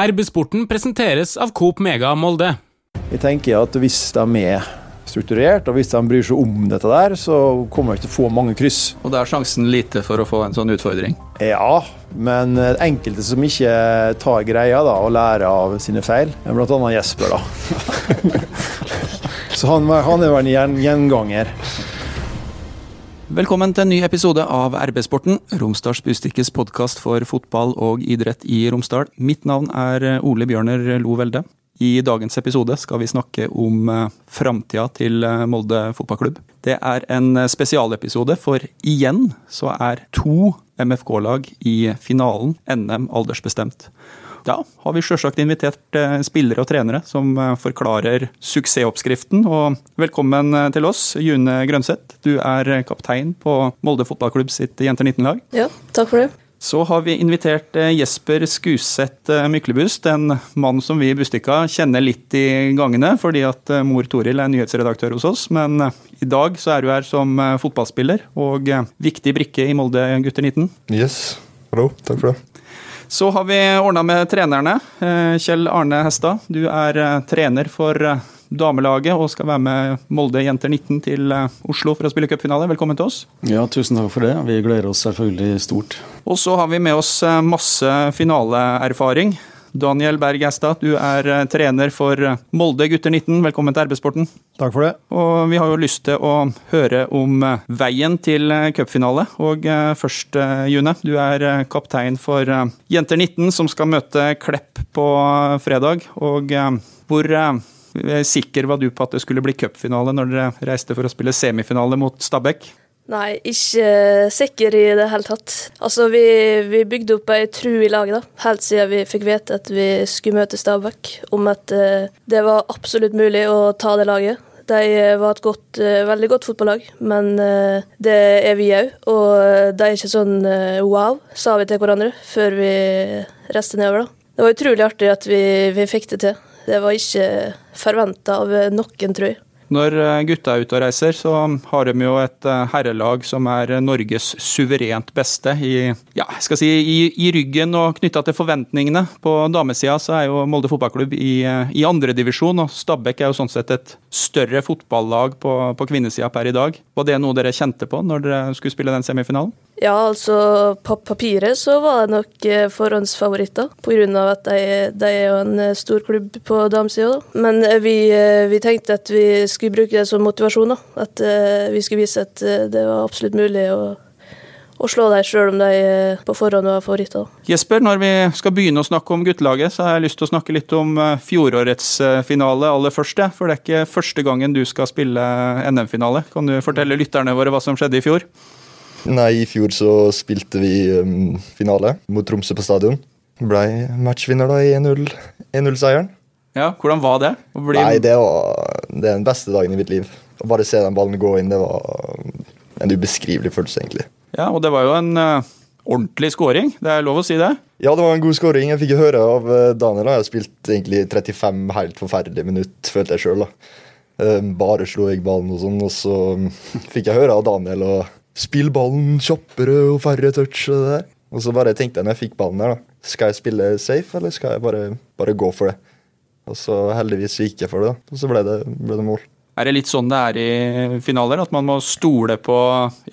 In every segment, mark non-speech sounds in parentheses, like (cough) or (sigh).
RB-sporten presenteres av Coop Mega Molde. Jeg tenker at hvis de er strukturert, og hvis de bryr seg om dette der, så kommer de ikke til å få mange kryss. Og da er sjansen lite for å få en sånn utfordring? Ja, men enkelte som ikke tar greia da, og lærer av sine feil, blant annet Jesper, da. (laughs) så han, han er vel en gjenganger. Velkommen til en ny episode av RB-sporten, Romsdals Bustikkes podkast for fotball og idrett i Romsdal. Mitt navn er Ole Bjørner Lo Velde. I dagens episode skal vi snakke om eh, framtida til eh, Molde fotballklubb. Det er en spesialepisode, for igjen så er to MFK-lag i finalen NM aldersbestemt. Da har vi sjølsagt invitert eh, spillere og trenere som eh, forklarer suksessoppskriften. Og velkommen eh, til oss, June Grønseth. Du er kaptein på Molde fotballklubb sitt Jenter 19-lag. Ja, takk for det. Så har vi invitert Jesper Skuseth Myklebust, en mann som vi i Bustika kjenner litt i gangene, fordi at mor Toril er nyhetsredaktør hos oss. Men i dag så er du her som fotballspiller og viktig brikke i Molde gutter 19. Yes, hallo, takk for det. Så har vi ordna med trenerne. Eh, Kjell Arne Hestad, du er eh, trener for eh, damelaget og skal være med Molde jenter 19 til Oslo for å spille cupfinale. Velkommen til oss. Ja, tusen takk for det. Vi gleder oss selvfølgelig stort. Og så har vi med oss masse finaleerfaring. Daniel Berg Estad, du er eh, trener for eh, Molde gutter 19. Velkommen til RB-sporten. Takk for det. Og vi har jo lyst til å høre om eh, veien til cupfinale. Og først, June, du er kaptein for Jenter 19, som skal møte Klepp på fredag. Og hvor sikker var du på at det skulle bli cupfinale når dere reiste for å spille semifinale mot Stabæk? Nei, ikke sikker i det hele tatt. Altså, vi, vi bygde opp ei tru i laget, da. Helt siden vi fikk vite at vi skulle møte Stabæk. Om at uh, det var absolutt mulig å ta det laget. De var et godt, veldig godt fotballag, men det er vi òg. Og de er ikke sånn wow, sa vi til hverandre før vi reiste nedover. da. Det var utrolig artig at vi, vi fikk det til. Det var ikke forventa av noen, tror jeg. Når eh, gutta er ute og reiser, så har de jo et eh, herrelag som er Norges suverent beste i, ja, skal si, i, i ryggen og knytta til forventningene. På damesida så er jo Molde fotballklubb i, eh, i andredivisjon, og Stabæk er jo sånn sett et større fotballag på, på kvinnesida per i dag. Var det noe dere kjente på når dere skulle spille den semifinalen? Ja, altså på papiret så var det nok eh, forhåndsfavoritter, pga. at de, de, er jo en eh, stor klubb på damesida. Men eh, vi, vi, tenkte at vi skulle bruke det som motivasjon. da. At vi skulle vise at det var absolutt mulig å, å slå dem, sjøl om de på forhånd var favoritter. Jesper, når vi skal begynne å snakke om guttelaget, så har jeg lyst til å snakke litt om fjorårets finale aller første. For det er ikke første gangen du skal spille NM-finale. Kan du fortelle lytterne våre hva som skjedde i fjor? Nei, i fjor så spilte vi um, finale mot Tromsø på stadion. Blei matchvinner da i 1-0-seieren. Ja, Hvordan var det? Nei, det var det er den beste dagen i mitt liv. Å bare se den ballen gå inn, det var en ubeskrivelig følelse, egentlig. Ja, og det var jo en uh, ordentlig scoring, det er lov å si det? Ja, det var en god scoring. Jeg fikk høre av uh, Daniel. Jeg har spilt egentlig 35 helt forferdelige minutter, følte jeg sjøl. Uh, bare slo jeg ballen og sånn, og så um, fikk jeg høre av Daniel. og Spill ballen kjappere og færre touch. Og det der. Og så bare tenkte jeg når jeg fikk ballen der, da, skal jeg spille safe, eller skal jeg bare, bare gå for det? Og så heldigvis gikk jeg for det, da. og så ble det, ble det mål. Er det litt sånn det er i finaler, at man må stole på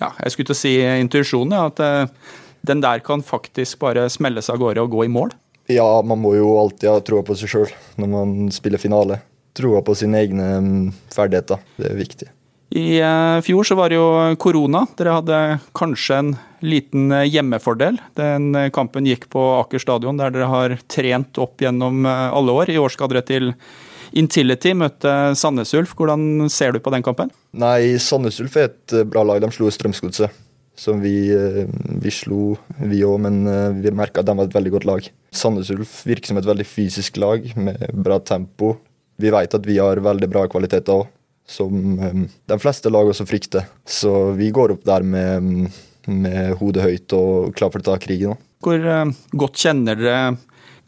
ja, jeg skulle til å si intuisjonen? Ja, at uh, den der kan faktisk bare smelles av gårde og gå i mål? Ja, man må jo alltid ha troa på seg sjøl når man spiller finale. Troa på sine egne um, ferdigheter. Det er viktig. I eh, fjor så var det jo korona. Dere hadde kanskje en liten eh, hjemmefordel. Den eh, kampen gikk på Aker stadion, der dere har trent opp gjennom alle år. I år skal dere til Intility møte Sandnes Ulf. Hvordan ser du på den kampen? Nei, Sandnes Ulf er et bra lag. De slo Strømsgodset. Som vi, vi slo, vi òg, men vi merka at de var et veldig godt lag. Sandnes Ulf virker som et veldig fysisk lag med bra tempo. Vi vet at vi har veldig bra kvaliteter òg som um, de fleste lag også frykter. Så vi går opp der med, med hodet høyt og klar for å ta krigen. Hvor uh, godt kjenner dere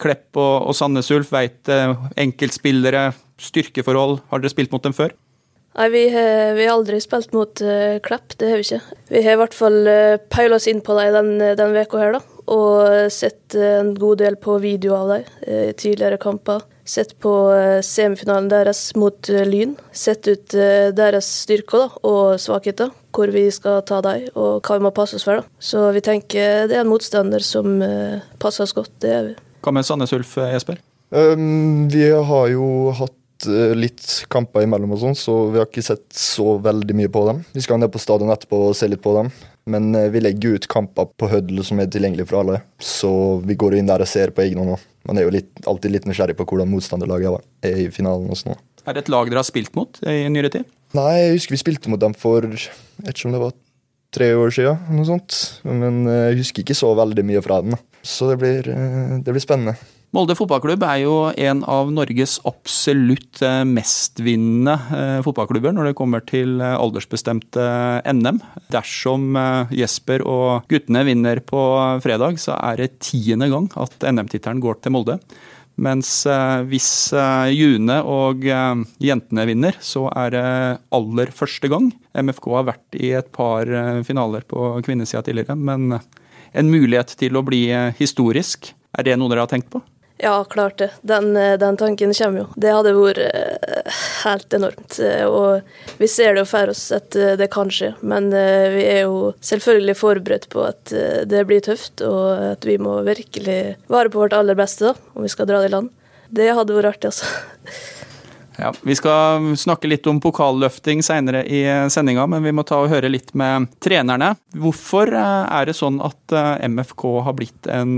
Klepp og, og Sandnes Ulf? Veit uh, enkeltspillere, styrkeforhold? Har dere spilt mot dem før? Nei, vi har, vi har aldri spilt mot uh, Klepp, det har vi ikke. Vi har i hvert fall uh, peila oss inn på dem den, uka her, da. Og sett en god del på video av dem i tidligere kamper. Sett på semifinalen deres mot Lyn. Sett ut deres styrker da, og svakheter, hvor vi skal ta dem og hva vi må passe oss for. Da. Så vi tenker det er en motstander som passer oss godt. Det er vi. Hva med Sandnes Ulf, Jesper? Um, vi har jo hatt litt kamper imellom og sånn, så vi har ikke sett så veldig mye på dem. Vi skal ned på stadion etterpå og se litt på dem. Men vi legger ut kamper på Huddle som er tilgjengelig for alle. Så vi går inn der og ser på egen hånd. Man er jo litt, alltid litt nysgjerrig på hvordan motstanderlaget er i finalen. og sånn. Er det et lag dere har spilt mot i nyere tid? Nei, jeg husker vi spilte mot dem for jeg vet ikke om det var tre år siden. Noe sånt. Men jeg husker ikke så veldig mye fra den. Så det blir, det blir spennende. Molde fotballklubb er jo en av Norges absolutt mestvinnende fotballklubber når det kommer til aldersbestemte NM. Dersom Jesper og guttene vinner på fredag, så er det tiende gang at NM-tittelen går til Molde. Mens hvis June og jentene vinner, så er det aller første gang. MFK har vært i et par finaler på kvinnesida tidligere, men en mulighet til å bli historisk. Er det noe dere har tenkt på? Ja, klart det. Den, den, tanken kommer jo. Det hadde vært helt enormt. Og vi ser det jo for oss at det kan skje, men vi er jo selvfølgelig forberedt på at det blir tøft, og at vi må virkelig vare på vårt aller beste da, om vi skal dra det i land. Det hadde vært artig, altså. (laughs) Ja, Vi skal snakke litt om pokalløfting seinere i sendinga, men vi må ta og høre litt med trenerne. Hvorfor er det sånn at MFK har blitt en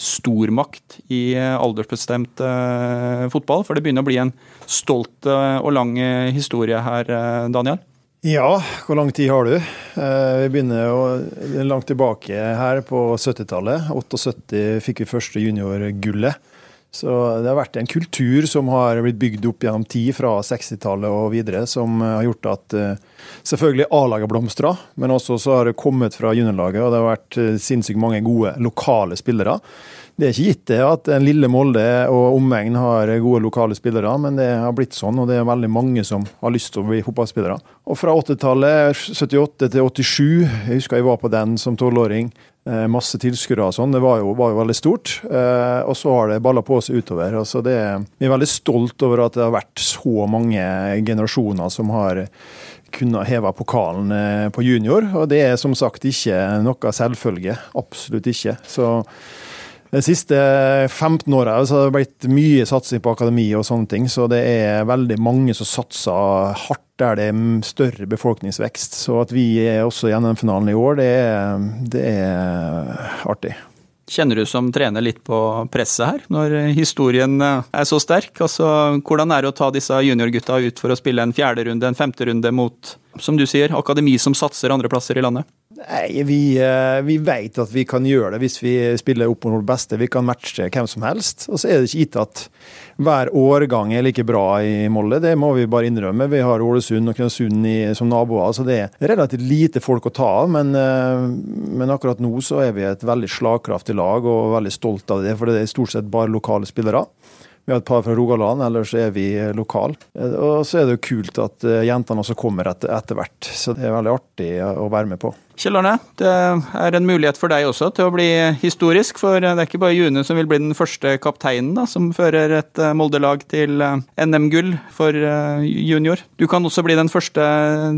stormakt i aldersbestemt fotball? For det begynner å bli en stolt og lang historie her, Daniel? Ja, hvor lang tid har du? Vi begynner jo langt tilbake her på 70-tallet. 78 fikk vi første juniorgullet. Så det har vært en kultur som har blitt bygd opp gjennom tid, fra 60-tallet og videre, som har gjort at selvfølgelig A-laget blomstra, men også så har det kommet fra juniorlaget, og det har vært sinnssykt mange gode lokale spillere. Det er ikke gitt det at en lille Molde og omegn har gode lokale spillere, men det har blitt sånn, og det er veldig mange som har lyst til å bli fotballspillere. Og fra 80-tallet, 78 til 87, jeg husker jeg var på den som tolvåring, masse tilskuere og sånn. Det var jo, var jo, veldig stort. Eh, og så har det balla på seg utover. Altså det, vi er veldig stolt over at det har vært så mange generasjoner som har kunnet heve pokalen på junior. Og det er som sagt ikke noe selvfølge. Absolutt ikke. Så de siste 15 åra har det blitt mye satsing på akademi og sånne ting, så det er veldig mange som satser hardt der det er større befolkningsvekst. Så at vi er også gjennom finalen i år, det er, det er artig. Kjenner du som trener litt på presset her, når historien er så sterk? Altså, hvordan er det å ta disse juniorgutta ut for å spille en fjerde runde, en femte runde mot, som du sier, akademi som satser andre plasser i landet? Nei, vi, vi vet at vi kan gjøre det hvis vi spiller opp mot vårt beste. Vi kan matche hvem som helst. Og så er det ikke gitt at hver årgang er like bra i Molde. Det må vi bare innrømme. Vi har Ålesund og Kristiansund som naboer, så det er relativt lite folk å ta av. Men, men, akkurat nå så er vi et veldig slagkraftig lag og veldig stolt av det, for det er stort sett bare lokale spillere. Vi har et par fra Rogaland, ellers er vi lokal. Og så er det jo kult at jentene også kommer etter, etter hvert. Så det er veldig artig å være med på. Kjell Arne, det er en mulighet for deg også til å bli historisk. For det er ikke bare June som vil bli den første kapteinen da, som fører et Molde-lag til NM-gull for junior. Du kan også bli den første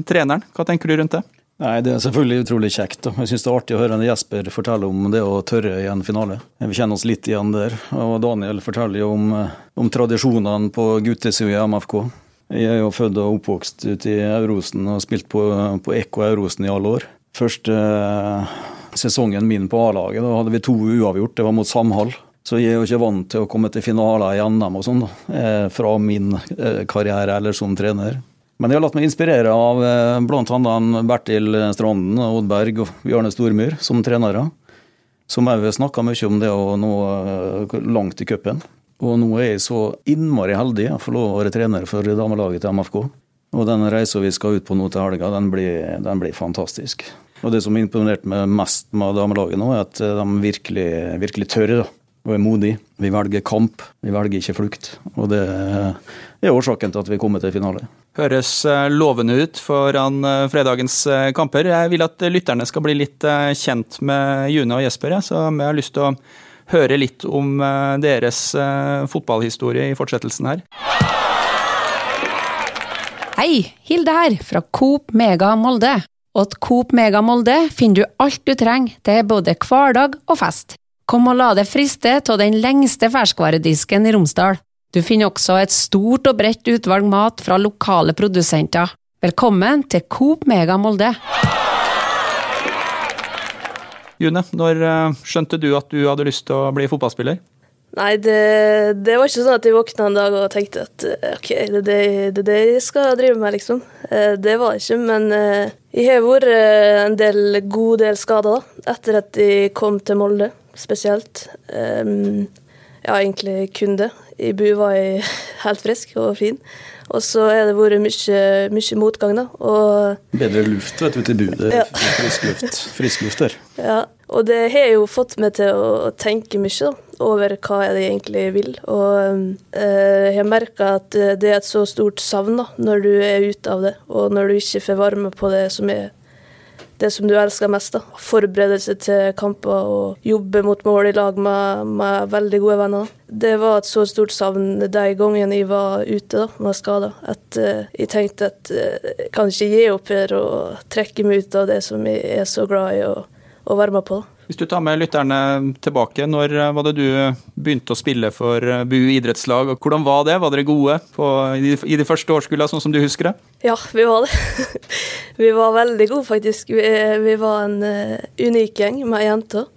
treneren. Hva tenker du rundt det? Nei, Det er selvfølgelig utrolig kjekt. Jeg syns det er artig å høre Jesper fortelle om det å tørre i en finale. Vi kjenner oss litt igjen der. Og Daniel forteller jo om, om tradisjonene på guttesida i MFK. Jeg er jo født og oppvokst ute i Eurosen og spilt på, på Ekko Eurosen i alle år. Første sesongen min på A-laget, da hadde vi to uavgjort. Det var mot Samhall. Så jeg er jo ikke vant til å komme til finaler i NM og sånn, fra min karriere eller som trener. Men jeg har latt meg inspirere av bl.a. Bertil Stranden, Oddberg og Bjarne Stormyr som trenere. Som òg snakka mye om det å nå langt i cupen. Og nå er jeg så innmari heldig å få lov å være trener for damelaget til MFK. Og den reisa vi skal ut på nå til helga, den blir, den blir fantastisk. Og det som imponerte meg mest med damelaget nå, er at de virkelig, virkelig tør. da. Og er modig. Vi velger kamp, vi velger ikke flukt. Og det er årsaken til at vi er kommet til finale. Høres eh, lovende ut foran eh, fredagens eh, kamper. Jeg vil at lytterne skal bli litt kjent med June og Jesper, så jeg har lyst til å høre litt om deres fotballhistorie i fortsettelsen her. Hei, Hilde her, fra Coop Mega Molde. Og Coop Mega Molde finner du alt du trenger til både hverdag og fest. Kom og la deg friste av den lengste ferskvaredisken i Romsdal. Du finner også et stort og bredt utvalg mat fra lokale produsenter. Velkommen til Coop Mega Molde. June, når eh, skjønte du at du hadde lyst til å bli fotballspiller? Nei, det, det, var ikke sånn at jeg våkna en dag og tenkte at eh, OK, det er det, det, det, jeg skal drive med, liksom. Eh, det var det ikke, men jeg har vært en del, god del skada etter at jeg kom til Molde spesielt. Um, ja, egentlig kun det. I Bu var jeg (laughs) helt frisk og fin. Og så har det vært mye, mye motgang, da. Og, Bedre luft vet du, til Bu. Det er ja. frisk luft, frisk luft der. Ja, og det har jo fått meg til å tenke mye da, over hva jeg egentlig vil. Og eh, jeg merka at det er et så stort savn da, når du er ute av det, og når du ikke får varme på det som er det som du elsker mest. da. Forberedelse til kamper og jobbe mot mål i lag med, med veldig gode venner. Det var et så stort savn de gangene jeg var ute da, med skader, at uh, jeg tenkte at uh, jeg kan ikke gi opp her og trekke meg ut av det som jeg er så glad i å, være med på. da. Hvis du tar med lytterne tilbake, når eh, var det du begynte å spille for eh, Bu idrettslag, og hvordan var det? Var dere gode på, i, de, første årskullene, sånn som du husker det? Ja, vi var det. (laughs) vi var veldig gode, faktisk. Vi, vi var en uh, unik gjeng med jenter.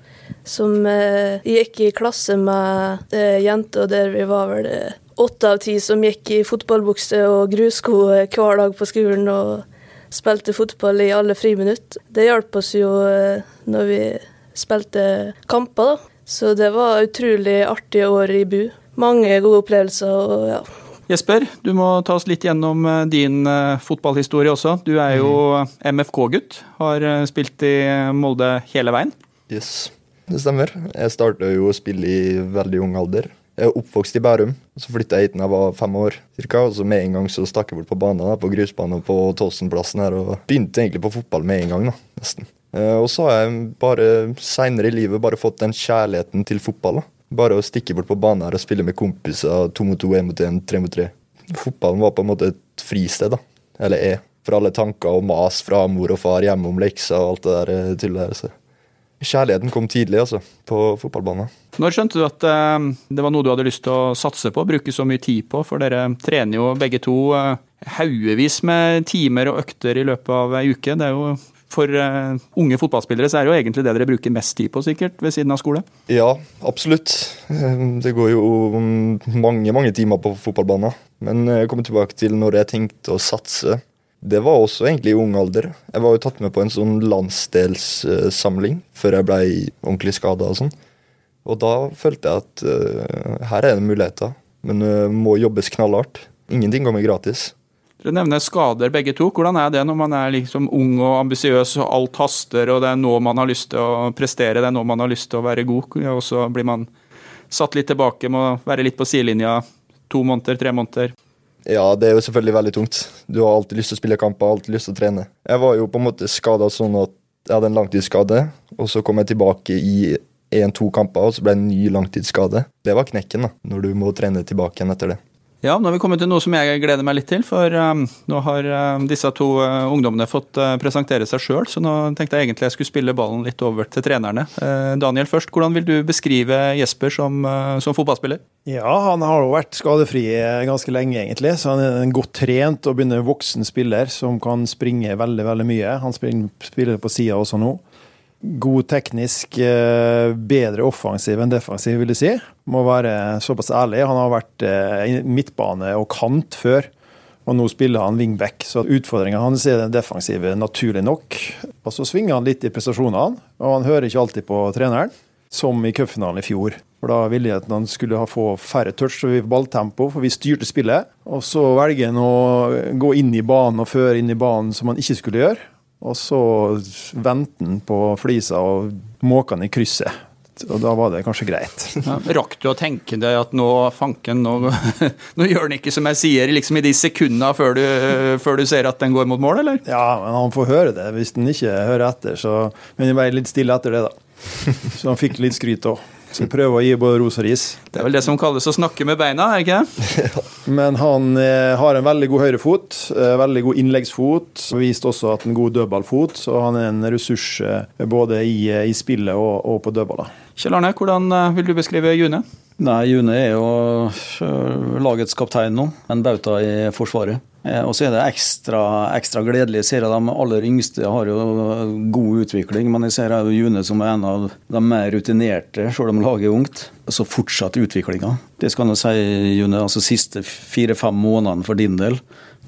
Som uh, gikk i klasse med uh, jenter der vi var vel åtte av ti som gikk i fotballbukse og grusko hver dag på skolen og spilte fotball i alle friminutt. Det hjalp oss jo når vi spilte kamper, da. Så det var utrolig artige år i Bu. Mange gode opplevelser og ja. Jesper, du må ta oss litt gjennom eh, din eh, fotballhistorie også. Du er jo MFK-gutt. Har eh, spilt i Molde hele veien. Yes, det stemmer. Jeg starta jo å spille i veldig ung alder. Jeg er oppvokst i Bærum. Så flytta jeg hit da jeg var fem år. Cirka, og så med en gang så stakk jeg bort på banen, på grusbanen på Tåsenplassen her, og begynte egentlig på fotball med en gang. da, nesten. Eh, og så har jeg bare seinere i livet bare fått den kjærligheten til fotball. Bare å stikke bort på banen her og spille med kompiser to mot to, én mot én, tre mot tre. Fotballen var på en måte et fristed, da. Eller er. For alle tanker og mas fra mor og far hjemme om lekser og alt det der eh, tullet der. Så. Kjærligheten kom tidlig, altså, på fotballbanen. Når skjønte du at uh, det var noe du hadde lyst til å satse på, bruke så mye tid på? For dere trener jo begge to haugevis med timer og økter i løpet av ei uke. Det er jo for uh, unge fotballspillere så er det jo egentlig det dere bruker mest tid på, sikkert, ved siden av skole? Ja, absolutt. Ehm, det går jo mange, mange timer på fotballbanen. Men jeg kommer tilbake til når jeg tenkte å satse. Det var også egentlig i ung alder. Jeg var jo tatt med på en sånn landsdelssamling før jeg ble ordentlig skada og sånn. Og da følte jeg at uh, her er det muligheter, men uh, må jobbes knallhardt. Ingenting kommer gratis. Dere nevner skader begge to. Hvordan er det når man er liksom ung og ambisiøs og alt haster, og det er nå man har lyst til å prestere, det er nå man har lyst til å være god, og så blir man satt litt tilbake med å være litt på sidelinja to måneder, tre måneder? Ja, det er jo selvfølgelig veldig tungt. Du har alltid lyst til å spille kamper, alltid lyst til å trene. Jeg var jo på en måte skada sånn at jeg hadde en langtidsskade, og så kom jeg tilbake i én-to kamper, og så ble det en ny langtidsskade. Det var knekken, da, når du må trene tilbake igjen etter det. Ja, nå har vi kommet til noe som jeg gleder meg litt til. For um, nå har um, disse to uh, ungdommene fått uh, presentere seg sjøl, så nå tenkte jeg egentlig jeg skulle spille ballen litt over til trenerne. Uh, Daniel først, hvordan vil du beskrive Jesper som, som, fotballspiller? Ja, han har jo vært skadefri ganske lenge, egentlig. Så han er en godt trent og begynner voksen spiller som kan springe veldig, veldig mye. Han spiller på sida også nå god teknisk, eh, bedre offensiv enn defensiv, vil jeg si. Må være såpass ærlig. Han har vært eh, midtbane og kant før, og nå spiller han wingback. Så utfordringa hans er den defensive, naturlig nok. Og så svinger han litt i prestasjonene, og han hører ikke alltid på treneren, som i cupfinalen i fjor. For Da ville jeg at han skulle få færre touch og balltempo, for vi styrte spillet. Og så velger han å gå inn i banen og føre inn i banen som han ikke skulle gjøre. Og så vendte han på flisa og måka den i krysset. Og da var det kanskje greit. Ja, rakk du å tenke deg at nå, fanken, nå, (laughs) nå gjør den ikke som jeg sier, liksom i de sekundene før du, før du ser at den går mot mål, eller? Ja, men han får høre det. Hvis den ikke hører etter, så Men jeg ble litt stille etter det, da. (laughs) Så han fikk litt skryt òg. Så jeg prøver å gi både ros og ris. Det er vel det som kalles å snakke med beina, er ikke det? (laughs) Men han eh, har en veldig god høyrefot, eh, veldig god innleggsfot. og Vist også at en god dødballfot, så han er en ressurs eh, både i, i spillet og, og på dødballer. Kjell Arne, hvordan eh, vil du beskrive June? Nei, June er jo lagets kaptein nå. En bauta i Forsvaret. Eh, Og så er det ekstra, ekstra gledelig. Jeg ser at de aller yngste har jo god utvikling, men jeg ser jo June som er en av de mer rutinerte, selv om laget er ungt. Så fortsatt utviklinga. Det skal jeg si, June. altså Siste fire-fem månedene for din del.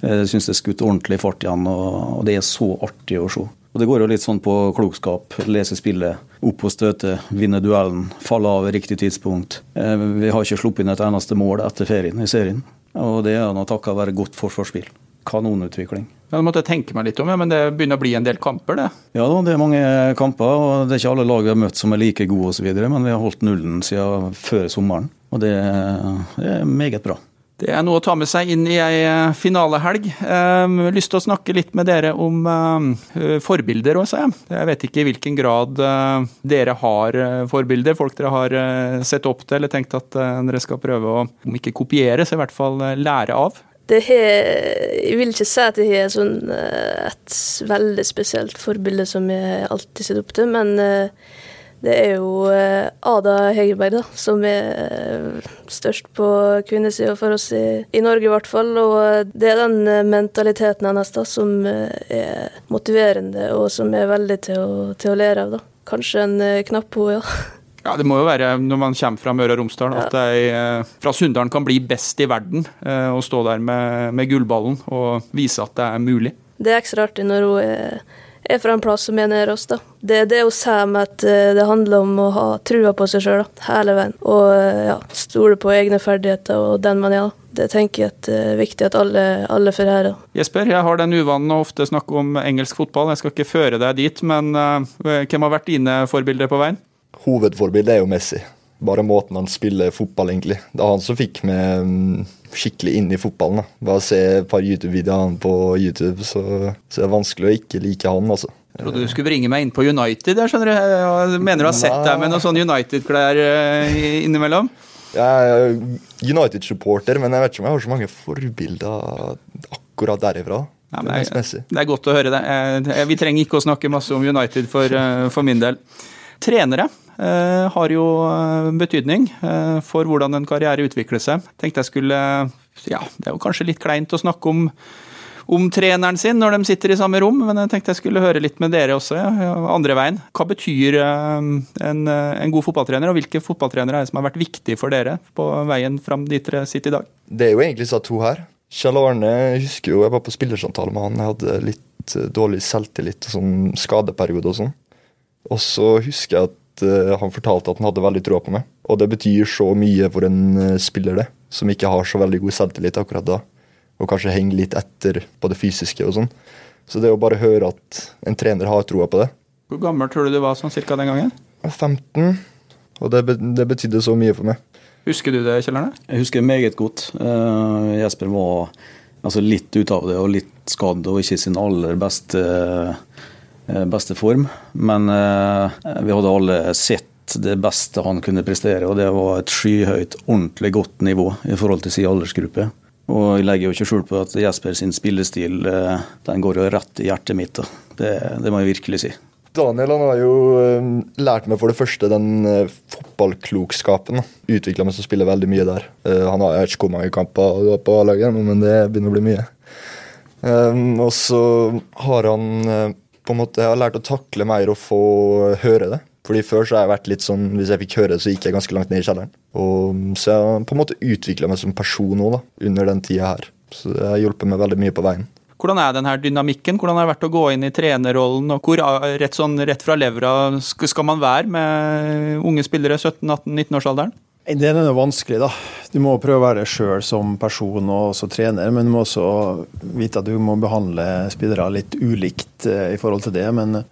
Jeg syns det er skutt ordentlig fart igjen, og det er så artig å se. Og Det går jo litt sånn på klokskap. Lese spillet, opp og støte, vinne duellen, falle av i riktig tidspunkt. Eh, Vi har ikke sluppet inn et eneste mål etter ferien i serien. Og det er noe takket være godt forsvarsspill. Kanonutvikling. Ja, det måtte jeg tenke meg litt om, ja, men det begynner å bli en del kamper, det. Ja da, det er mange kamper, og det er ikke alle lag vi har møtt som er like gode osv., men vi har holdt nullen siden før sommeren. Og det, det er meget bra. Det er noe å ta med seg inn i ei eh, finalehelg. Eh, lyst til å snakke litt med dere om eh, forbilder også. Jeg. jeg vet ikke i hvilken grad eh, dere har eh, forbilder, folk dere har eh, sett opp til eller tenkt at dere skal prøve å, om ikke kopiere, så i hvert fall lære av. Det har Jeg vil ikke si at jeg har sånn, et veldig spesielt forbilde som jeg alltid sitter opp til, men eh, det er jo eh, Ada Hegerberg, da, som er eh, størst på kvinnesida for oss i, i Norge, i hvert fall. Og eh, det er den mentaliteten hennes da, som er motiverende, og som er veldig til å, til å lære av. da. Kanskje en knapp på, ja. (laughs) Ja, Det må jo være når man kommer fra Møre og Romsdal, at eh, fra Sunndalen kan bli best i verden. Og stå der med, med gullballen og vise at det er mulig. Det er ekstra artig når hun er, er fra en plass som er nær oss. da. Det er det hun sier med at eh, det handler om å ha trua på seg sjøl hele veien. Og eh, ja, stole på egne ferdigheter og den man er. da. Det tenker jeg at er viktig at alle, alle får da. Jesper, jeg har den uvanen å ofte snakke om engelsk fotball. Jeg skal ikke føre deg dit, men uh, hvem har vært dine forbilder på veien? Hovedforbildet er jo Messi. Bare måten han spiller fotball, egentlig. Det er han som fikk meg mm, skikkelig inn i fotballen. da. Bare se et par YouTube-videoer han på YouTube, så, så er det vanskelig å ikke like han, altså. Trodde du skulle bringe meg inn på United. Jeg skjønner. Jeg mener du har sett deg med noen sånne United-klær eh, innimellom? Jeg er United-supporter, men jeg vet ikke om jeg har så mange forbilder akkurat derifra. Ja, Det er jeg- det er godt å høre det. Vi trenger ikke å snakke masse om United for, eh, for min del. Trenere eh, har jo eh, betydning eh, for hvordan en karriere utvikler seg. Tenkte jeg skulle Ja, det er jo kanskje litt kleint å snakke om om treneren sin når de sitter i samme rom, men jeg tenkte jeg skulle høre litt med dere også, andre veien. Hva betyr en, en god fotballtrener, og hvilke fotballtrenere er det som har vært viktige for dere på veien fram dit dere sitter i dag? Det er jo egentlig disse to her. Kjell Arne jeg husker jo jeg var på spillersamtale med han. Jeg hadde litt dårlig selvtillit og sånn skadeperiode og sånn. Og så husker jeg at uh, han fortalte at han hadde veldig tro på meg. Og det betyr så mye for en eh, spiller, det, som ikke har så veldig god selvtillit akkurat da. Og kanskje henger litt etter på det fysiske og sånn. Så det å bare høre at en trener har troa på det Hvor gammel tror du du var sånn cirka den gangen? Jeg er 15, og det, det betydde så mye for meg. Husker du det, Kjell Arne? Jeg husker meget godt. Uh, Jesper var altså, litt ute av det og litt skadd og ikke sin aller beste, eh, beste form. Men eh, vi hadde alle sett det beste han kunne prestere, og det var et skyhøyt, ordentlig godt nivå i forhold til sin aldersgruppe. Og jeg legger jo ikke skjul på at Jesper sin spillestil eh, den går jo rett i hjertet mitt. Det, det må jeg virkelig si. Daniel han har jo eh, lært meg for det første den eh, fotballklokskapen. Utvikla meg til å spille veldig mye der. Eh, han har ikke hvor mange kamper på A-laget, men det begynner å bli mye. Og så har han eh, på en måte jeg har lært å takle mer og få høre det. Fordi Før så har jeg vært litt sånn, hvis jeg fikk høre det, så gikk jeg ganske langt ned i kjelleren. Og, så jeg har på en måte utvikla meg som person òg, under den tida her. Så det har hjulpet meg veldig mye på veien. Hvordan er den her dynamikken? Hvordan har det vært å gå inn i trenerrollen? og Hvor ah, rett, sånn, rett fra levra skal man være med unge spillere 17-18-19-årsalderen? Det er vanskelig, da. Du må prøve å være deg sjøl som person og også trener, men du må også vite at du må behandle spillere litt ulikt eh, i forhold til det. Men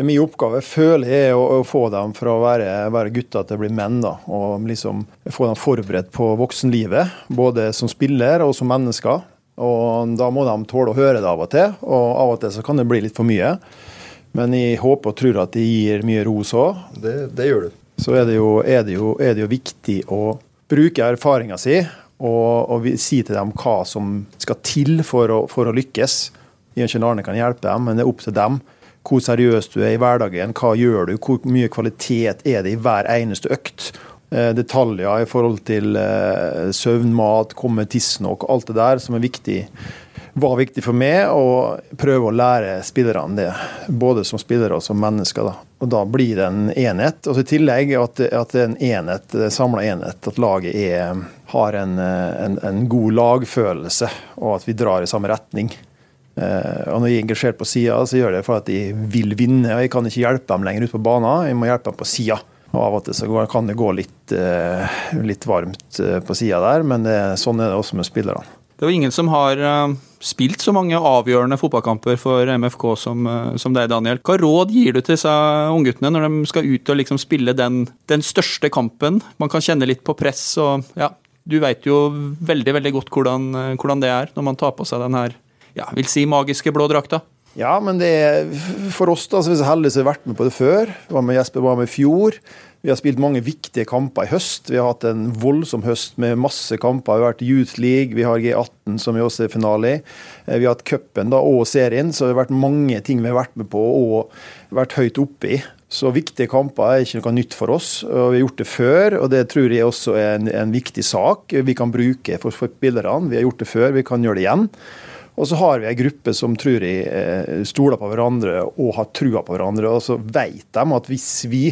Min oppgave føler jeg er å, å få dem fra å være, være gutter til å bli menn. da, Og liksom få dem forberedt på voksenlivet, både som spiller og som mennesker. Og Da må de tåle å høre det av og til, og av og til så kan det bli litt for mye. Men jeg håper og tror at de gir mye ros òg. Det, det gjør du. Så er det, jo, er, det jo, er det jo viktig å bruke erfaringa si og, og si til dem hva som skal til for å, for å lykkes. Og Kjell Arne kan hjelpe dem, men det er opp til dem hvor seriøs du er i hverdagen, hva gjør du, hvor mye kvalitet er det i hver eneste økt. Eh, detaljer i forhold til eh, søvn, mat, komme tidsnok, alt det der som er viktig var viktig for meg å prøve å lære spillerne det. Både som spillere og som mennesker. Da. Og da blir det en enhet. Og I tillegg at, at en enhet, samla enhet. At laget er, har en, en, en, god lagfølelse, og at vi drar i samme retning. Eh, og Når jeg er engasjert på sida, så gjør jeg det for at jeg vil vinne. og Jeg kan ikke hjelpe dem lenger ut på banen, jeg må hjelpe dem på sida. Og Av og til så kan det gå litt, eh, litt varmt eh, på sida der, men det, sånn er det også med spillerne. Det er jo ingen som har spilt så mange avgjørende fotballkamper for MFK som, som deg, Daniel. Hva råd gir du til disse ungguttene når de skal ut og liksom spille den, den, største kampen? Man kan kjenne litt på press og ja, Du vet jo veldig veldig godt hvordan, hvordan det er når man tar på seg den her ja, vil si magiske blå drakta? Ja, men det er for oss da, så er så heldige som har vært med på det før. Var med Jesper var med i fjor. Vi har spilt mange viktige kamper i høst. Vi har hatt en voldsom høst med masse kamper. Vi har vært Youth League, vi har G18 som vi også er finale i. Eh, vi har hatt cupen og serien, så det har vært mange ting vi har vært med på og vært høyt oppe i. Så viktige kamper er ikke noe nytt for oss. og Vi har gjort det før, og det tror jeg også er en, en viktig sak vi kan bruke for, spillerne. Vi har gjort det før, vi kan gjøre det igjen. Og så har vi ei gruppe som tror jeg eh, stoler på hverandre og har trua på hverandre. Og så vet de at hvis vi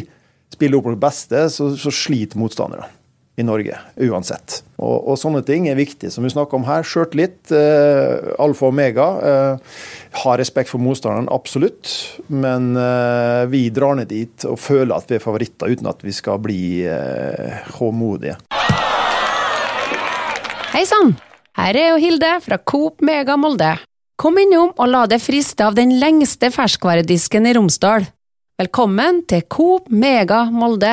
spiller opp vårt beste, så, så sliter motstandere i Norge, uansett. Og, og, sånne ting er viktig, som vi snakker om her. Sjøltillit, eh, alfa og omega. Eh, har respekt for motstanderen, absolutt. Men eh, vi drar ned dit og føler at vi er favoritter, uten at vi skal bli eh, håmodige. Hei sann! Her er jo Hilde fra Coop Mega Molde. Kom innom og la deg friste av den lengste ferskvaredisken i Romsdal. Velkommen til Coop Mega Molde.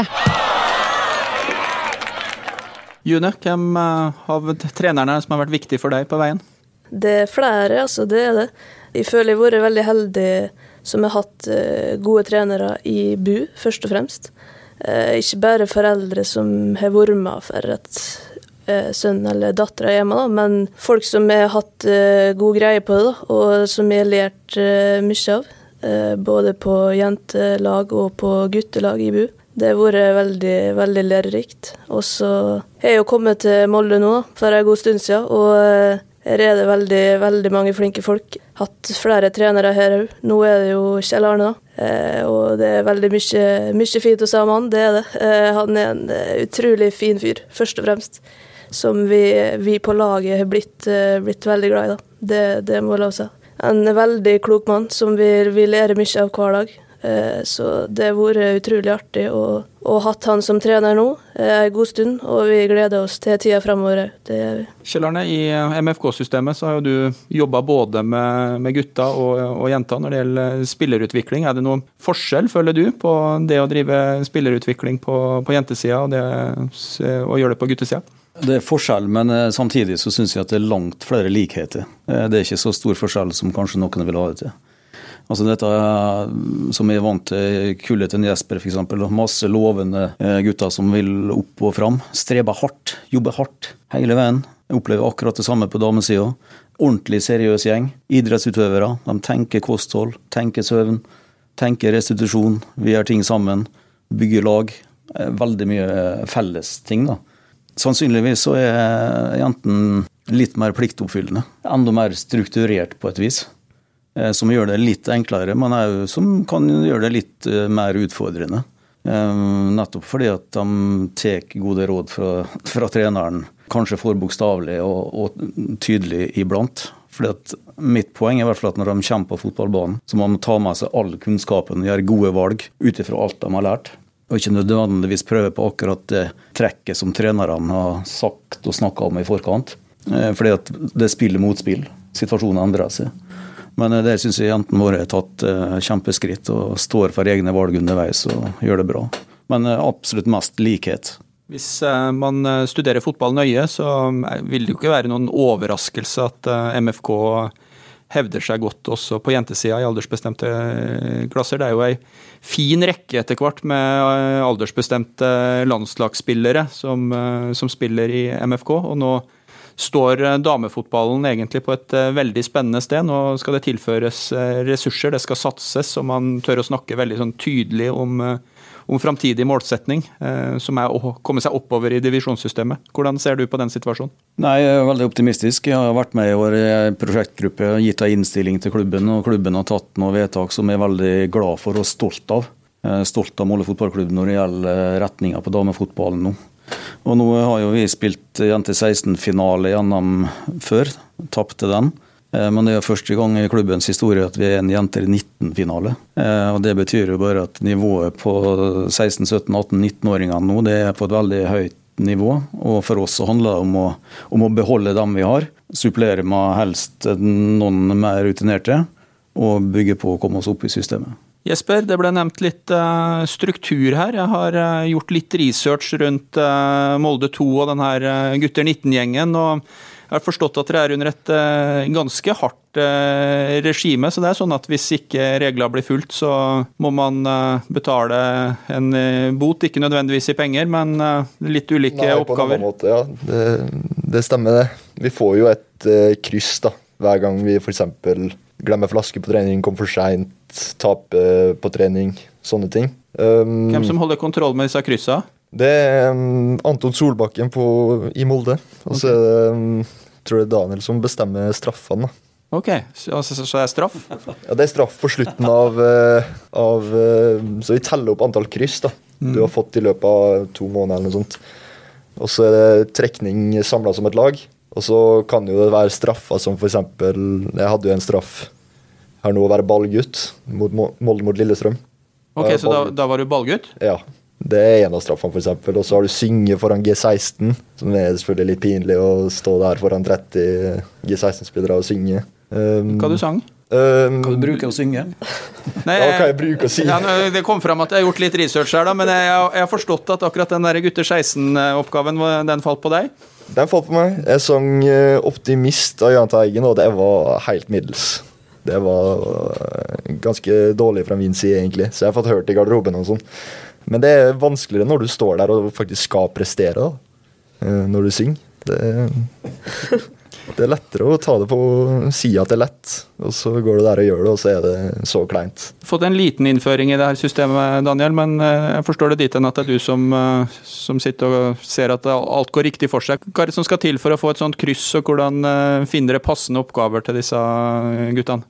June, hvem eh, av trenerne som har vært viktig for deg på veien? Det er flere, altså. Det er det. Jeg føler jeg har vært veldig heldig som har hatt eh, gode trenere i BU, først og fremst. Eh, ikke bare foreldre som har vært med for at sønnen eller eller datter hjemme, da, men folk som har hatt god greie på det, da, og som jeg har lært mye av. Uh, både på jentelag og på guttelag i BU. Det har vært veldig, veldig lærerikt. Og så har jeg jo kommet til Molde nå for en god stund siden, og her er det veldig, veldig mange flinke folk. Hatt flere trenere her òg. Nå er det jo Kjell Arne, da. Eh, og det er veldig mye, mye fint å si om han, det er det. Eh, han er en utrolig fin fyr, først og fremst som vi, vi på laget har blitt, eh, blitt, veldig glad i. Da. Det, det må jeg lov å si. En veldig klok mann som vi, vi lærer mye av hver dag. Eh, så det har vært utrolig artig å, å hatt han som trener nå eh, en god stund, og vi gleder oss til tida fremover. Det gjør vi. Kjell i MFK-systemet så har jo du jobba både med, med gutta og, og jenta når det gjelder spillerutvikling. Er det noen forskjell, føler du, på det å drive spillerutvikling på, på jentesida og det å gjøre det på guttesida? Det er forskjell, men eh, samtidig så syns jeg at det er langt flere likheter. Eh, det er ikke så stor forskjell som kanskje noen vil ha det til. Altså dette som jeg er vant til kullet til Jesper f.eks. Masse lovende eh, gutter som vil opp og fram. Streber hardt, jobber hardt hele veien. Jeg opplever akkurat det samme på damesida. Ordentlig seriøs gjeng. Idrettsutøvere. De tenker kosthold, tenker søvn, tenker restitusjon. Vi gjør ting sammen. Bygger lag. Veldig mye felles ting, da. Sannsynligvis så er jentene litt mer pliktoppfyllende. Enda mer strukturert på et vis. Eh, som gjør det litt enklere, men òg som kan gjøre det litt eh, mer utfordrende. Eh, nettopp fordi at de tar gode råd fra, (laughs) fra treneren, kanskje for bokstavelig og, og, tydelig iblant. Fordi at Mitt poeng er i hvert fall at når de kommer på fotballbanen, så må de ta med seg all kunnskapen og gjøre gode valg ut ifra alt de har lært og ikke nødvendigvis prøve på akkurat det trekket som trenerne har sagt og snakka om i forkant. Eh, fordi at det spiller motspill. Situasjonen endrer seg. Men eh, der syns jeg jentene våre har tatt eh, kjempeskritt og står for egne valg underveis og gjør det bra. Men absolutt mest likhet. Hvis man studerer fotball nøye, så vil det jo ikke være noen overraskelse at MFK hevder seg godt også på jentesida i aldersbestemte klasser. Det er jo ei fin rekke etter hvert med aldersbestemte landslagsspillere som, som spiller i MFK. og nå står eh, damefotballen egentlig på et eh, veldig spennende sted. Nå skal det tilføres eh, ressurser, det skal satses, og man tør å snakke veldig sånn tydelig om, om framtidig målsetning, som er å komme seg oppover i divisjonssystemet. Hvordan ser du på den situasjonen? Nei, Jeg er veldig optimistisk. Jeg har vært med i vår prosjektgruppe og gitt en innstilling til klubben. og Klubben har tatt noen vedtak som jeg er veldig glad for og stolt av. Jeg er stolt av Molde fotballklubb når det gjelder retninga på damefotballen nå. Og nå har jo vi spilt jente 16-finale gjennom før, tapte den. Eh, men det er første gang i klubbens historie at vi er en jenter 19-finale. Eh, og Det betyr jo bare at nivået på 16-, 17-, 18-, 19-åringene nå det er på et veldig høyt nivå. Og for oss så handler det om å, om å beholde dem vi har. Supplere med helst noen mer rutinerte. Og bygge på å komme oss opp i systemet. Jesper, det ble nevnt litt uh, struktur her. Jeg har gjort litt research rundt Molde 2 og den her Gutter 19-gjengen. og jeg har forstått at dere er under et ganske hardt regime. Så det er sånn at hvis ikke reglene blir fulgt, så må man betale en bot. Ikke nødvendigvis i penger, men litt ulike Nei, oppgaver. Måte, ja. Det, det, stemmer, det. Vi får jo et kryss da, hver gang vi f.eks. glemmer flaske på trening, kommer for seint taper på trening, sånne ting. Um, Hvem som holder kontroll med disse kryssa? Det er um, Anton Solbakken på, i Molde. Og så okay. er det um, tror jeg Daniel som bestemmer straffene. Ok, så, så, så er det straff? Ja, det er straff på slutten av, uh, av uh, Så vi teller opp antall kryss da, mm. du har fått i løpet av to måneder. eller noe sånt. Og så er det trekning samla som et lag. Og så kan jo det være straffer som f.eks. Jeg hadde jo en straff her nå å være ballgutt mot Molde mot Lillestrøm. Ok, Så da, da, var du ballgutt? Ja. Det er en av straffene, f.eks. Og så har du synge foran G16, som er selvfølgelig litt pinlig å stå der foran 30 G16-spillere og synge. Um, Hva du sang? Um, Hva du bruker å synge? (laughs) Nei, ja, hva jeg bruker å si. Ja, det kom fram at jeg har gjort litt research her, da, men jeg, jeg har forstått at akkurat den der gutter 16-oppgaven, den falt på deg? Den falt på meg. Jeg sang eh, 'Optimist' av Jahn Teigen, og det var helt middels. Det var eh, ganske dårlig fra min side, egentlig. Så jeg har fått hørt i garderoben og sånn. Men det er vanskeligere når du står der og faktisk skal prestere, da. Eh, når du synger. Det, det er lettere å ta det på si at det er lett, og så går du der og gjør det, og så er det så kleint. Fått en liten innføring i det her systemet, Daniel, men eh, jeg forstår det dit hen at det er du som, som, sitter og ser at alt går riktig for seg. Hva er det som skal til for å få et sånt kryss, og hvordan finner dere passende oppgaver til disse guttene?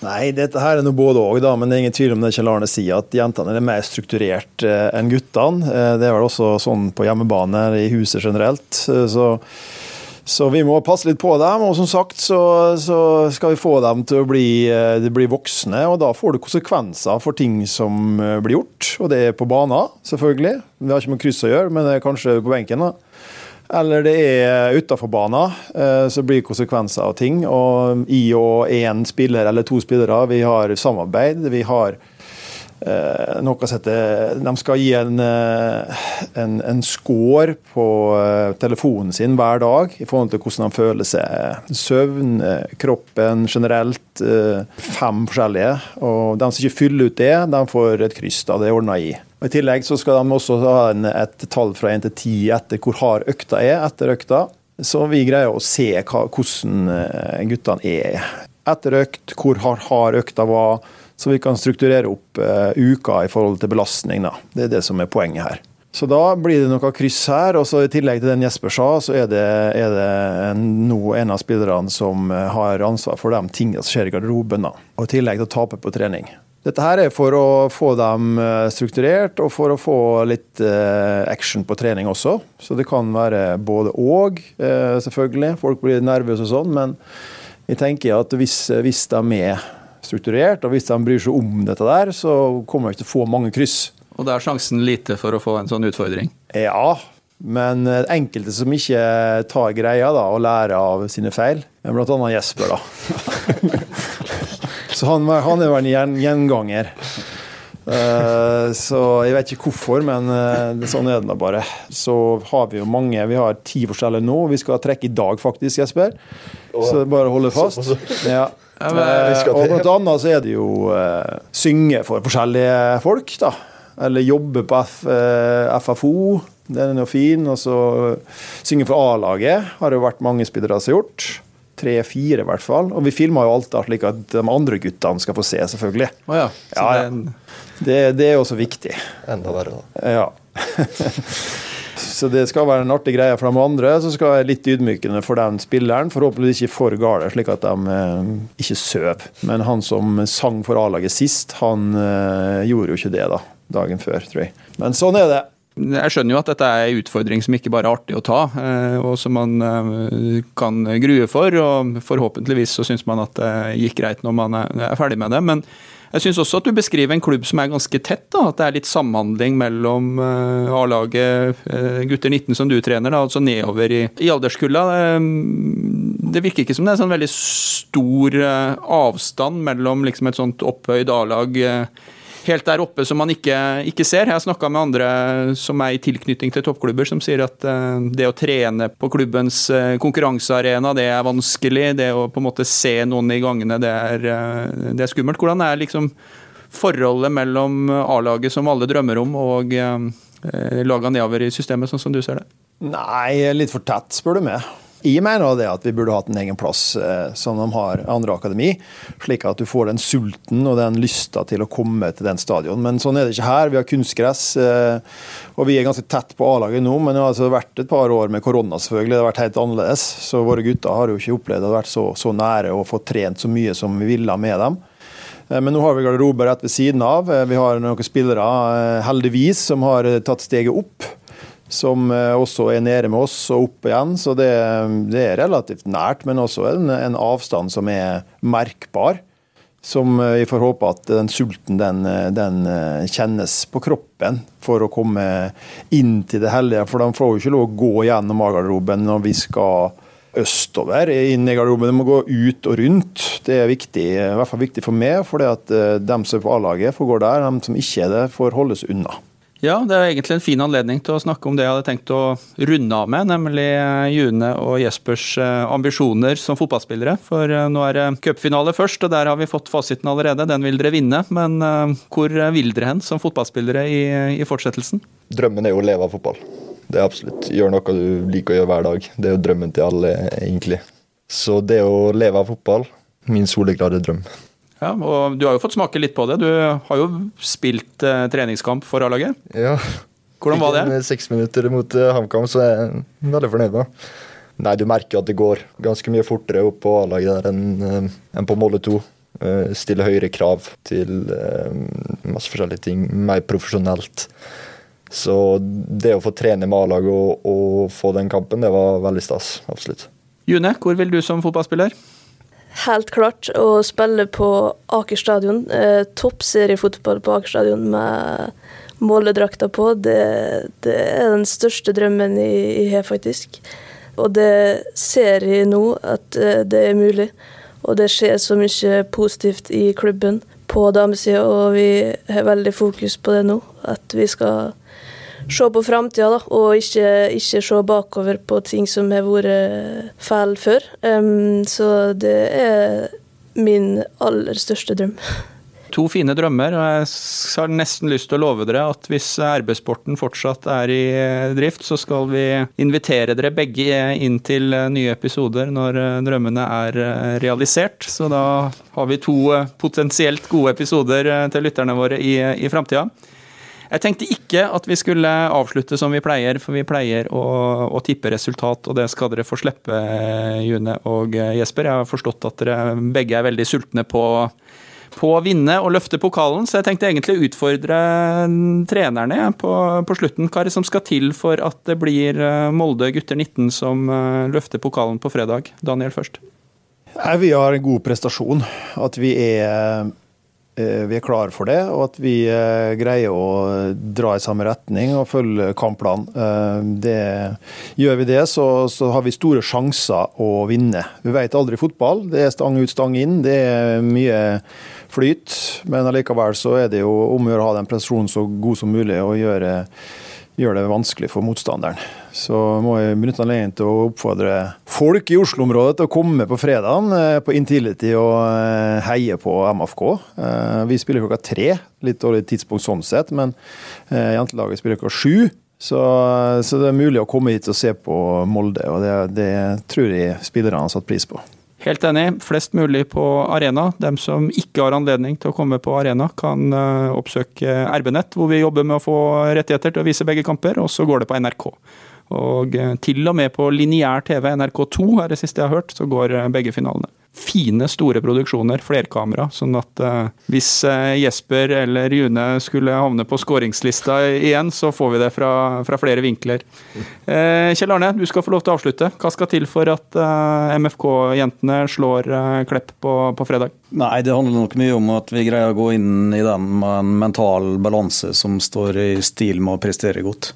Nei, dette her er noe både òg, men det er ingen tvil om det Kjell Arne sier, at jentene er mer strukturert eh, enn guttene. Eh, det er vel også sånn på hjemmebane i huset generelt. Eh, så, så, vi må passe litt på dem. Og som sagt så, så skal vi få dem til å bli, bli, voksne, og da får det konsekvenser for ting som blir gjort. Og det er på banen, selvfølgelig. Vi har ikke med kryss å gjøre, men det er kanskje på benken. da eller det er utafor banen, eh, så blir det konsekvenser av ting. Og i og én spiller eller to spillere, vi har samarbeid. Vi har eh, noe som heter De skal gi en, eh, en, en score på telefonen sin hver dag i forhold til hvordan de føler seg. Søvn, kroppen generelt. Fem forskjellige. Og de som ikke fyller ut det, de får et kryss. da, Det er ordna i. Og I tillegg så skal de også ha en, et tall fra 1 til 10 etter hvor hard økta er etter økta. Så vi greier å se hva, hvordan eh, guttene er etter økt, hvor hard hard økta var. Så vi kan strukturere opp uh, uka i forhold til belastning. Da. Det er det som er poenget her. Så da blir det noe kryss her. og så I tillegg til den Jesper sa, så er det, er det nå en av spillerne som eh, har ansvar for de tingene som skjer i garderoben. Da. Og I tillegg til å tape på trening. Dette her er for å få dem eh, strukturert, og for å få litt eh, action på trening også. Så det kan være både og, eh, selvfølgelig. Folk blir nervøse og sånn, men jeg tenker at hvis, hvis de er strukturert, og hvis de bryr seg om dette der, så kommer de ikke til å få mange kryss. Og da er sjansen lite for å få en sånn utfordring? Ja, men enkelte som ikke tar greia da, og lærer av sine feil, annet Jesper, da. (laughs) Så han, han er vel en gjenganger. Uh, så jeg vet ikke hvorfor, men uh, sånn er det bare. Så har vi jo mange Vi har ti forskjeller nå. Vi skal trekke i dag, faktisk, Jesper. Så det er bare å holde fast. Ja. Uh, og blant annet så er det jo synge for forskjellige folk, da. Eller jobbe på F, FFO. Den er jo fin. Og så synge for A-laget har det jo vært mange spillere som har gjort tre-fire, i hvert fall. Og vi filma jo alt da, slik at de andre guttene skal få se, selvfølgelig. Oh ja. Ja, ja. Det, det, er også viktig. Enda verre, da. Ja. (laughs) så det skal være en artig greie for de andre. Så skal det være litt ydmykende for den spilleren. Forhåpentligvis ikke for gale, slik at de eh, ikke søv. Men han som sang for A-laget sist, han eh, gjorde jo ikke det da, dagen før, tror jeg. Men sånn er det. Jeg skjønner jo at dette er en utfordring som ikke bare er artig å ta, eh, og som man eh, kan grue for. og Forhåpentligvis så syns man at det gikk greit når man er ferdig med det. Men jeg syns også at du beskriver en klubb som er ganske tett. da, At det er litt samhandling mellom eh, A-laget, gutter 19 som du trener, da, altså nedover i, i alderskulla. Det virker ikke som det er sånn veldig stor avstand mellom liksom et sånt opphøyd A-lag helt der oppe som man ikke, ikke ser. Jeg har snakka med andre som er i tilknytning til toppklubber, som sier at uh, det å trene på klubbens uh, konkurransearena, det er vanskelig. Det å på en måte se noen i gangene, det er, uh, det er skummelt. Hvordan er liksom forholdet mellom A-laget som alle drømmer om, og laga nedover i systemet, sånn som du ser det? Nei, litt for tett, spør du meg. Jeg mener det at vi burde hatt en egen plass eh, som de har andre akademi, slik at du får den sulten og den lysta til å komme til den stadion. Men sånn er det ikke her. Vi har kunstgress, eh, og vi er ganske tett på A-laget nå. Men det har altså vært et par år med korona, selvfølgelig. Det har vært helt annerledes. Så våre gutter har jo ikke opplevd å ha vært så, så nære og fått trent så mye som vi ville med dem. Eh, men nå har vi garderober rett ved siden av. Eh, vi har noen spillere, eh, heldigvis, som har tatt steget opp som eh, også er nede med oss og opp igjen. Så det, det er relativt nært, men også en, en, avstand som er merkbar. Som vi får håpe at den sulten den, den, eh, kjennes på kroppen for å komme inn til det hellige. For de får jo ikke lov å gå gjennom A-garderoben når vi skal østover inn i garderoben. De må gå ut og rundt. Det er viktig, i hvert fall viktig for meg. For eh, de som er på A-laget, får gå der. De som ikke er det, får holdes unna. Ja, det er egentlig en fin anledning til å snakke om det jeg hadde tenkt å runde av med, nemlig eh, June og Jespers eh, ambisjoner som fotballspillere. For eh, nå er det cupfinale først, og der har vi fått fasiten allerede. Den vil dere vinne. Men hvor vil dere hen som fotballspillere i, i fortsettelsen? Drømmen er jo å leve av fotball. Det er absolutt. Gjør noe du liker å gjøre hver dag. Det er jo drømmen til alle, egentlig. Så det å leve av fotball, min soleklare drøm. Ja, og Du har jo fått smake litt på det. Du har jo spilt eh, treningskamp for A-laget. Ja. Hvordan var det? Med seks minutter mot uh, HamKam, så er jeg veldig fornøyd med Nei, Du merker at det går ganske mye fortere opp på A-laget der enn, uh, enn på Molde 2. Uh, stille høyere krav til uh, masse forskjellige ting. Mer profesjonelt. Så det å få trene med A-laget og, og, få den kampen, det var veldig stas. Absolutt. June, hvor vil du som fotballspiller? Helt klart å spille på Aker stadion. Eh, Toppseriefotball på Aker stadion med måledrakta på. Det, det, er den største drømmen jeg har, faktisk. Og det ser jeg nå at eh, det er mulig. Og det skjer så mye positivt i klubben på damesida, og vi har veldig fokus på det nå. At vi skal se på framtida, og ikke, ikke, se bakover på ting som har vært feil før. Um, så det er min aller største drøm. To fine drømmer, og jeg har nesten lyst til å love dere at hvis RB-sporten fortsatt er i drift, så skal vi invitere dere begge inn til nye episoder når drømmene er realisert. Så da har vi to potensielt gode episoder til lytterne våre i, i framtida. Jeg tenkte ikke at vi skulle avslutte som vi pleier, for vi pleier å, å tippe resultat, og det skal dere få slippe, June og Jesper. Jeg har forstått at dere begge er veldig sultne på, på å vinne og løfte pokalen, så jeg tenkte egentlig å utfordre trenerne på, på, slutten. Hva er det som skal til for at det blir Molde gutter 19 som løfter pokalen på fredag? Daniel først. Vi har en god prestasjon. At vi er eh, vi er klar for det, og at vi eh, greier å dra i samme retning og følge kampplanen. Det, gjør vi det, så, så, har vi store sjanser å vinne. Vi vet aldri fotball. Det er stang ut, stang inn. Det er mye flyt. Men allikevel så er det jo om å gjøre å ha den prestasjonen så god som mulig og gjøre gjøre det vanskelig for motstanderen. Så må jeg benytte anledningen til å oppfordre folk i Oslo-området til å komme på fredagen eh, på Intility og eh, heie på MFK. Eh, vi spiller klokka tre, litt dårlig tidspunkt sånn sett, men jentelaget spiller klokka sju. Så, så, det er mulig å komme hit og se på Molde, og det, det tror jeg spillerne har satt pris på. Helt enig. Flest mulig på arena. Dem som ikke har anledning til å komme på arena, kan oppsøke RB-nett, hvor vi jobber med å få rettigheter til å vise begge kamper, og så går det på NRK. Og eh, til og med på lineær TV, NRK2 er det siste jeg har hørt, så går eh, begge finalene fine, store produksjoner, flerkamera. Sånn at uh, hvis uh, Jesper eller June skulle havne på skåringslista igjen, så får vi det fra, fra flere vinkler. Uh, Kjell Arne, du skal få lov til å avslutte. Hva skal til for at MFK-jentene slår Klepp på, på, fredag? Nei, Det handler nok mye om at vi greier å gå inn i den med en mental balanse som står i stil med å prestere godt.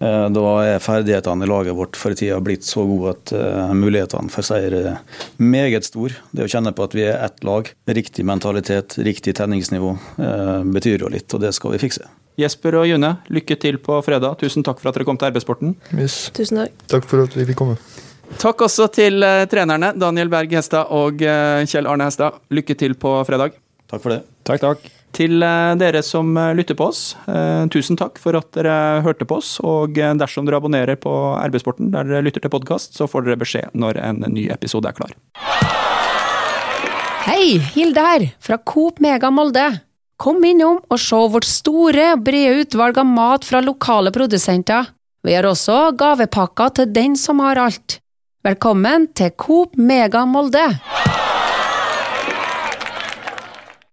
Eh, da er ferdighetene i laget vårt for tida blitt så gode at uh, mulighetene for seier er meget store. Det å kjenne på at vi er ett lag, riktig mentalitet, riktig tenningsnivå, uh, betyr jo litt, og det skal vi fikse. Jesper og June, lykke til på fredag. Tusen takk for at dere kom til Arbeidssporten. Yes. Tusen takk. Takk for at vi fikk komme. Takk også til trenerne Daniel Berg Hestad og Kjell Arne Hestad. Lykke til på fredag. Takk for det. Takk, takk. Til eh, dere som eh, lytter på oss, eh, tusen takk for at dere hørte på oss. Og dersom dere abonnerer på RB-sporten der dere lytter til podkast, så får dere beskjed når en ny episode er klar. Hei, Hilde her, fra Coop Mega Molde. Kom innom og se vårt store brede utvalg av mat fra lokale produsenter. Vi har også gavepakker til den som har alt. Velkommen til Coop Mega Molde!